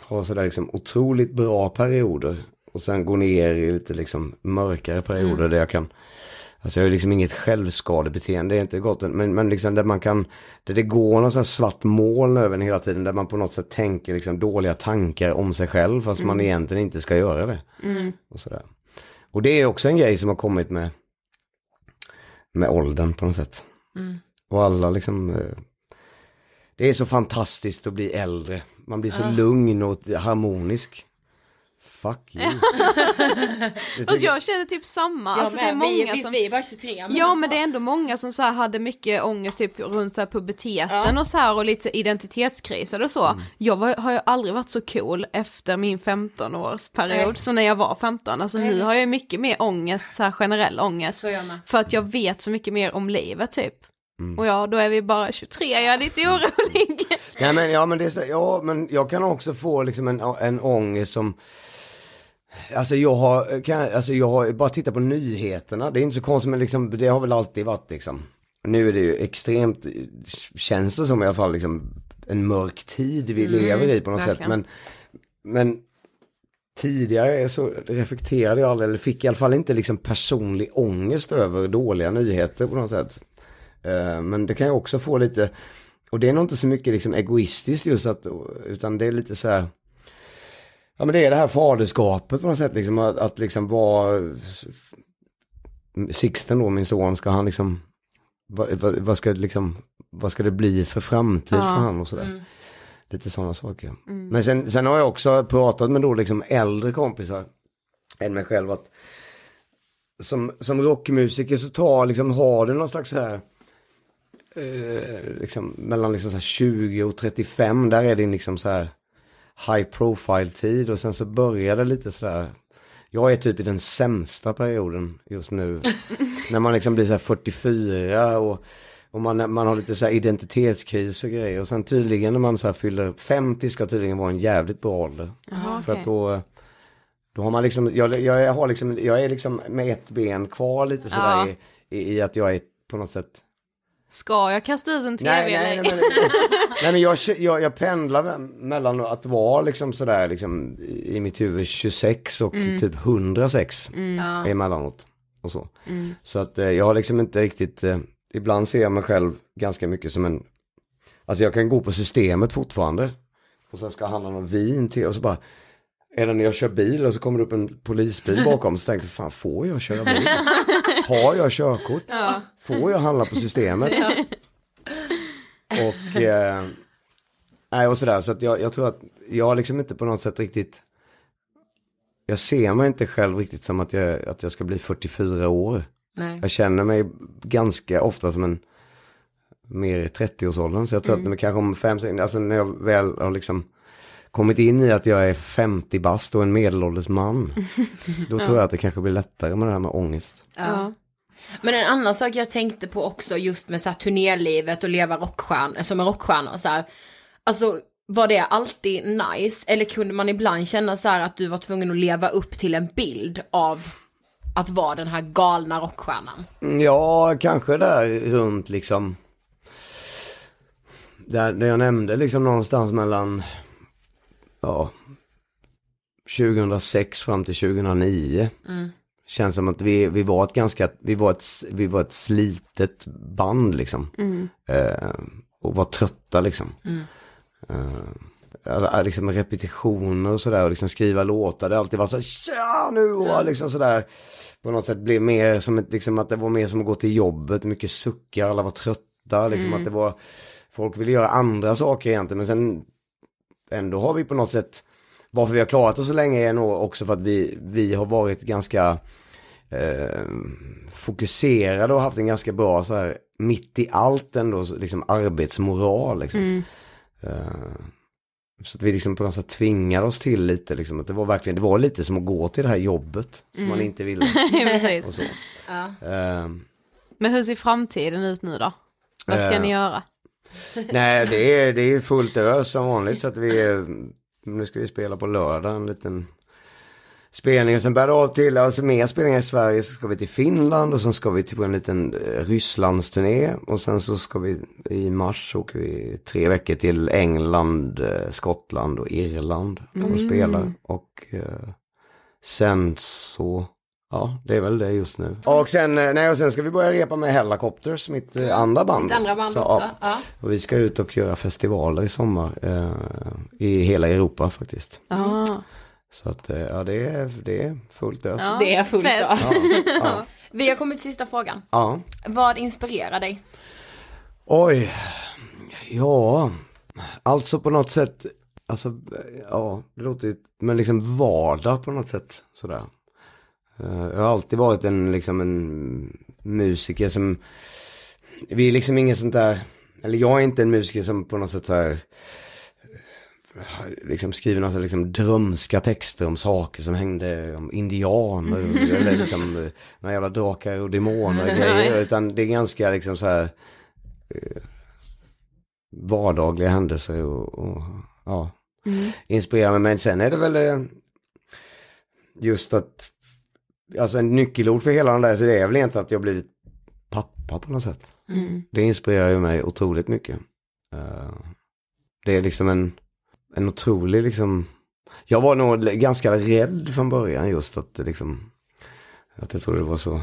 ha sådär liksom otroligt bra perioder och sen gå ner i lite liksom mörkare perioder Mm. där jag kan Alltså jag har ju liksom inget självskadebeteende, det är inte gott, men, men liksom där man kan, där det går någon sån svart moln över en hela tiden, där man på något sätt tänker liksom dåliga tankar om sig själv, fast man Mm. egentligen inte ska göra det. Mm. Och, sådär. och det är också en grej som har kommit med, med åldern på något sätt. Mm. Och alla liksom, eh, det är så fantastiskt att bli äldre. Man blir så Ja. lugn och harmonisk. Fuck you. Fast jag känner typ samma, Jag alltså det är vi- många vi- som... vi var 23, men Ja alltså- men det är ändå många som så här hade mycket ångest typ runt så här puberteten och så här och lite identitetskriser och så. Jag var, har ju aldrig varit så cool efter min 15-årsperiod Nej. som när jag var 15. Alltså Nej. nu har jag mycket mer ångest, så här generell ångest. För att jag vet så mycket mer om livet typ. Mm. Och ja, då är vi bara 23, jag är lite orolig. Nej men, ja, men det är, så- ja, men jag kan också få liksom en, en ångest som Alltså jag har, kan, alltså jag har bara tittat på nyheterna, det är inte så konstigt men liksom, det har väl alltid varit liksom. Nu är det ju extremt, känns det som i alla fall liksom en mörk tid vi Mm, lever i på något sätt. verkligen. men Men Tidigare så reflekterade jag aldrig, eller fick i alla fall inte liksom personlig ångest över dåliga nyheter på något sätt. Eh, Men det kan jag också få lite och det är nog inte så mycket liksom egoistiskt just att, utan det är lite så här Ja men det är det här faderskapet på något sätt liksom att, att liksom vara Sixten då, min son, ska han liksom vad, vad, vad ska liksom Vad ska det bli för framtid Ja. för han och sådär. Mm. Lite sådana saker. Mm. Men sen, sen har jag också pratat med då liksom äldre kompisar än mig själv att som, som rockmusiker så tar liksom, har du någon slags så här eh, liksom, mellan liksom så här 20 och 35, där är det liksom så här high profile tid och sen så börjar det lite sådär jag är typ i den sämsta perioden just nu. när man liksom blir så här 44 och, och man, man har lite så här identitetskris och grejer. Och sen tydligen när man så fyller 50 ska tydligen vara en jävligt bra ålder. Jaha, För okej. att då, då har man liksom, jag, jag, har liksom, jag är liksom med ett ben kvar lite sådär Ja. i, i, i att jag är på något sätt Ska jag kasta ut en tv Nej, nej, nej, men, nej men jag, jag, jag pendlar mellan att vara liksom sådär liksom i mitt huvud 26 och Mm. typ 106 Ja. emellanåt. Och så. Mm. så att eh, jag har liksom inte riktigt, eh, ibland ser jag mig själv ganska mycket som en, alltså jag kan gå på systemet fortfarande. Och sen ska jag handla någon vin till och så bara, det när jag kör bil och så kommer det upp en polisbil bakom så tänkte jag, fan får jag köra bil? Har jag körkort? Ja. Får jag handla på systemet? Och, eh, nej och sådär, så att jag, jag tror att jag liksom inte på något sätt riktigt, jag ser mig inte själv riktigt som att jag, att jag ska bli 44 år. Nej. Jag känner mig ganska ofta som en mer i 30-årsåldern. Så jag tror Mm. att kanske om fem, alltså när jag väl har liksom kommit in i att jag är 50 bast och en medelålders man. Då tror jag att det kanske blir lättare med det här med ångest. Ja. Men en annan sak jag tänkte på också just med så här turnélivet och leva rockstjärna, som en rockstjärna och så här. Alltså var det alltid nice eller kunde man ibland känna så här att du var tvungen att leva upp till en bild av att vara den här galna rockstjärnan? Ja, kanske där runt liksom. Där, där jag nämnde liksom någonstans mellan, ja, 2006 fram till 2009. Känns som att vi, vi var ett ganska, vi var ett, vi var ett slitet band liksom. Eh, och var trötta liksom. Eh, alla- liksom repetitioner och sådär och liksom skriva låtar. Det har alltid varit så tja nu och liksom sådär. På något sätt blev mer som ett, liksom att det var mer som att gå till jobbet, mycket suckar, alla var trötta, liksom att det var, folk ville göra andra saker egentligen men sen ändå har vi på något sätt, varför vi har klarat oss så länge är nog också för att vi, vi har varit ganska eh, fokuserade och haft en ganska bra så här mitt i allt ändå liksom arbetsmoral liksom. Eh, så att vi liksom på något sätt tvingade oss till lite liksom att det var verkligen, det var lite som att gå till det här jobbet som man inte ville. Så. Eh, Men hur ser framtiden ut nu då? Vad ska Eh. ni göra? Nej det är, det är fullt ös som vanligt så att vi, är- nu ska vi spela på lördag en liten spelning. Och sen bär det av till, alltså mer spelningar i Sverige så ska vi till Finland och sen ska vi till en liten eh, Rysslandsturné. Och sen så ska vi i mars så åker vi tre veckor till England, eh, Skottland och Irland och spelar. Och eh, sen så Ja, det är väl det just nu. Och sen, eh, nej, och sen ska vi börja repa med Hellacopters, mitt eh, andra band. Ditt andra band så, också, Ja. ja. Och vi ska ut och göra festivaler i sommar eh, i hela Europa faktiskt. Ah. Så att eh, ja, det är, det är fullt ös. Ja. Det är fullt ös. Ja, ja. Vi har kommit till sista frågan. ja. Vad inspirerar dig? Oj, ja, alltså på något sätt, alltså ja, det låter ju, men liksom vardag på något sätt sådär. Eh, Jag har alltid varit en, liksom en musiker som, vi är liksom ingen sånt där, eller jag är inte en musiker som på något sätt så här, eh, liksom skriver några liksom drömska texter om saker som hängde om indianer eller liksom eh, några jävla drakar och demoner och grejer. Utan det är ganska liksom så här vardagliga händelser och, och ja, inspirerar mig. Men sen är det väl just att, alltså en nyckelord för hela den där, så det är väl egentligen att jag blivit pappa på något sätt. Det inspirerar ju mig otroligt mycket. Eh, det är liksom en, en otrolig liksom, jag var nog ganska rädd från början just att liksom, att jag trodde det var så,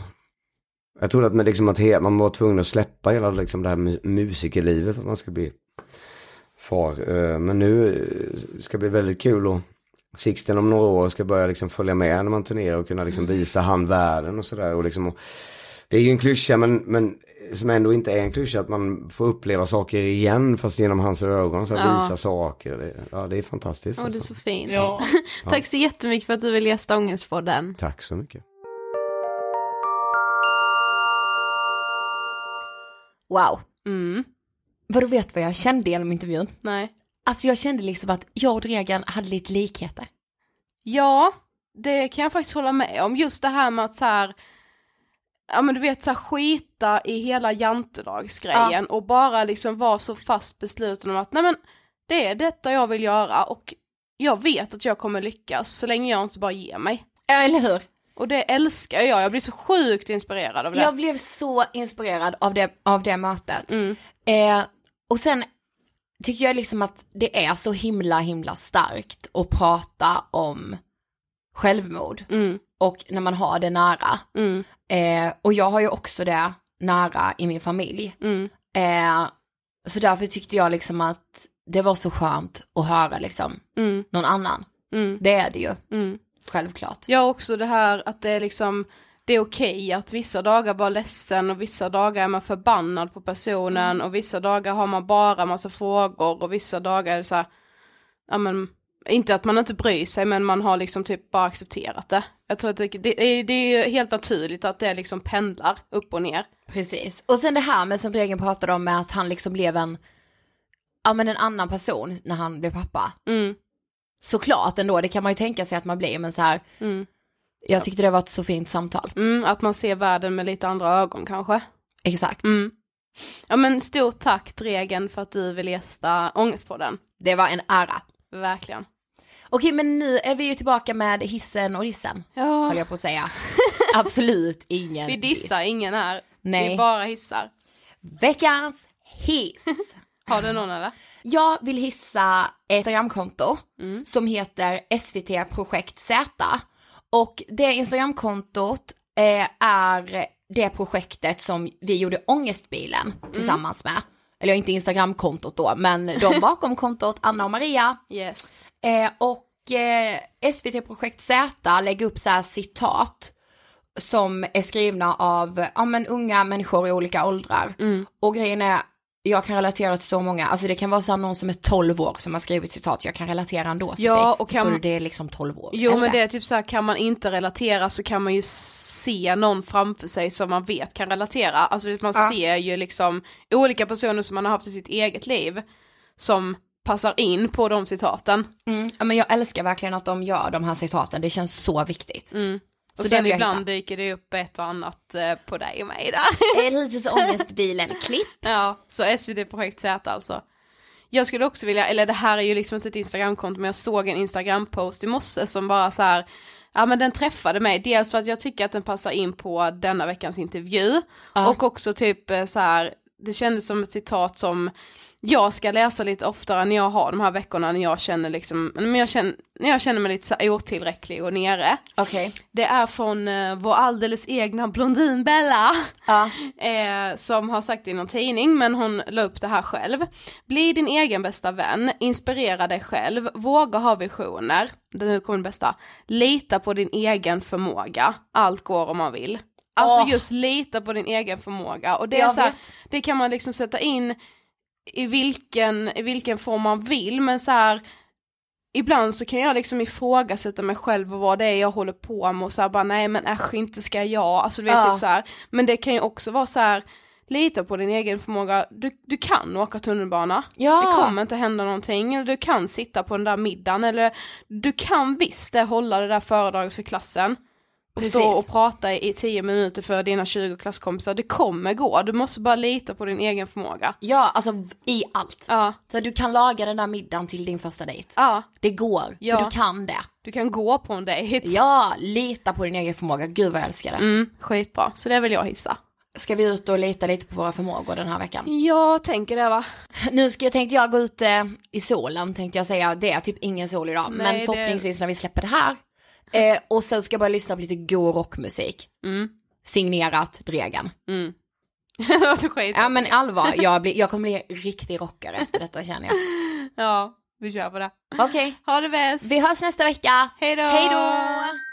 jag trodde att, man liksom att he, man var tvungen att släppa hela liksom det här mu- musikerlivet för att man ska bli far. Eh, Men nu ska det bli väldigt kul och Sixten om några år ska börja liksom följa med när man turnerar och kunna liksom visa han världen och sådär. Och liksom, och det är ju en klyscha men, men som ändå inte är en klyscha att man får uppleva saker igen fast genom hans ögon. Så här, Ja. Visa saker. Det, ja det är fantastiskt. Åh, det är alltså. så fint. Tack så jättemycket för att du vill gästa Ångestpodden. Tack så mycket. Wow. Mm. Vadå vet vad jag kände genom intervjun? Nej. Alltså jag kände liksom att jag och Dregan hade lite likheter. Ja, det kan jag faktiskt hålla med om. Just det här med att så här, ja men du vet så här skita i hela jantelagsgrejen och bara liksom vara så fast besluten om att nej men det är detta jag vill göra och jag vet att jag kommer lyckas så länge jag inte bara ger mig. Ja, eller hur? Och det älskar jag, jag blir så sjukt inspirerad av det. Jag blev så inspirerad av det, av det mötet. Mm. Eh, och sen tycker jag liksom att det är så himla himla starkt att prata om självmord. Mm. Och när man har det nära. Mm. Eh, och jag har ju också det nära i min familj. Mm. Eh, så därför tyckte jag liksom att det var så skönt att höra liksom Mm. någon annan. Mm. Det är det ju, Mm. självklart. Jag har också det här att det är liksom det är okej att vissa dagar vara ledsen och vissa dagar är man förbannad på personen och vissa dagar har man bara massa frågor och vissa dagar är det så här, ja men inte att man inte bryr sig men man har liksom typ bara accepterat det. Jag tror att det, det, är, det är helt naturligt att det liksom pendlar upp och ner. Precis. Och sen det här med som Dregen pratade om med att han liksom blev en, ja men en annan person när han blev pappa. Mm. Såklart ändå, det kan man ju tänka sig att man blir, men så här, Mm. Jag tyckte det var ett så fint samtal. Mm, att man ser världen med lite andra ögon kanske. Exakt. Mm. Ja men stort tack Dregen för att du vill gästa Ångestpodden. Det var en ära. Verkligen. Okej, men nu är vi ju tillbaka med hissen och dissen, Ja, höll jag på att säga. Absolut ingen vi dissar diss. ingen här. Nej. Vi bara hissar. Veckans hiss. Har du någon eller? Jag vill hissa ett Instagramkonto Mm. som heter SVT Projekt Z. Och det Instagramkontot eh, är det projektet som vi gjorde Ångestbilen tillsammans med. Eller inte Instagramkontot då, men de bakom kontot, Anna och Maria. Yes. Eh, och eh, SVT Projekt Z lägger upp så här citat som är skrivna av ja, men, unga människor i olika åldrar. Och grejen är, jag kan relatera till så många, alltså det kan vara så någon som är 12 år som har skrivit citat, jag kan relatera ändå Sofie. Ja, och Förstår kan- du, det är liksom 12 år. Jo Eller? men det är typ så här, kan man inte relatera så kan man ju se någon framför sig som man vet kan relatera. Alltså man Ja. ser ju liksom olika personer som man har haft i sitt eget liv som passar in på de citaten. Mm, ja, men jag älskar verkligen att de gör de här citaten, det känns så viktigt. Mm. Och Så det sen ibland dyker det upp ett och annat eh, på dig och mig där. Lite så ångestbilen-klipp. ja, så SVT Projekt Z alltså. Jag skulle också vilja, eller det här är ju liksom inte ett Instagramkonto men jag såg en Instagram-post i morse som bara så här, ja men den träffade mig, dels för att jag tycker att den passar in på denna veckans intervju Ja. och också typ eh, så här, det kändes som ett citat som jag ska läsa lite oftare när jag har de här veckorna när jag känner liksom, men jag känner, när jag känner mig lite så otillräcklig och nere. Okej. Det är från eh, vår alldeles egna blondin Bella Ja. eh, som har sagt det i någon tidning men hon la upp det här själv. Bli din egen bästa vän, inspirera dig själv, våga ha visioner, det nu kommer det bästa, lita på din egen förmåga, allt går om man vill. Alltså Åh. just lita på din egen förmåga och det är Jag så här, det kan man liksom sätta in i vilken, i vilken form man vill men så här ibland så kan jag liksom ifrågasätta mig själv och vad det är jag håller på med och så här bara nej men äsch inte ska jag, alltså du vet Ja. typ så här. Men det kan ju också vara så här lita på din egen förmåga, du, du kan åka tunnelbana, Ja. det kommer inte hända någonting, eller du kan sitta på den där middagen, eller du kan visst det, hålla det där föredraget för klassen. Och stå och prata i 10 minuter för dina 20 klasskompisar, det kommer gå, du måste bara lita på din egen förmåga. Ja, alltså i allt. Ja, Så du kan laga den där middagen till din första dejt. ja, Det går, Ja. för du kan det. du kan gå på en dejt. Ja, lita på din egen förmåga. Gud vad jag älskar det. Mm, skitbra, så det vill jag hissa. Ska vi ut och lita lite på våra förmågor den här veckan? Jag tänker det va. Nu ska jag, tänkte jag gå ut eh, i solen tänkte jag säga. Det är typ ingen sol idag. Nej, men det- förhoppningsvis när vi släpper det här. Eh, och sen ska jag börja lyssna på lite god rockmusik. Mm. Signerat Dregen. Mm. det skit. Ja men allvar, jag, blir, jag kommer bli riktig rockare efter detta känner jag. Ja, vi kör på det. Okej, Ha det bäst. vi hörs nästa vecka. Hej då! Hej då!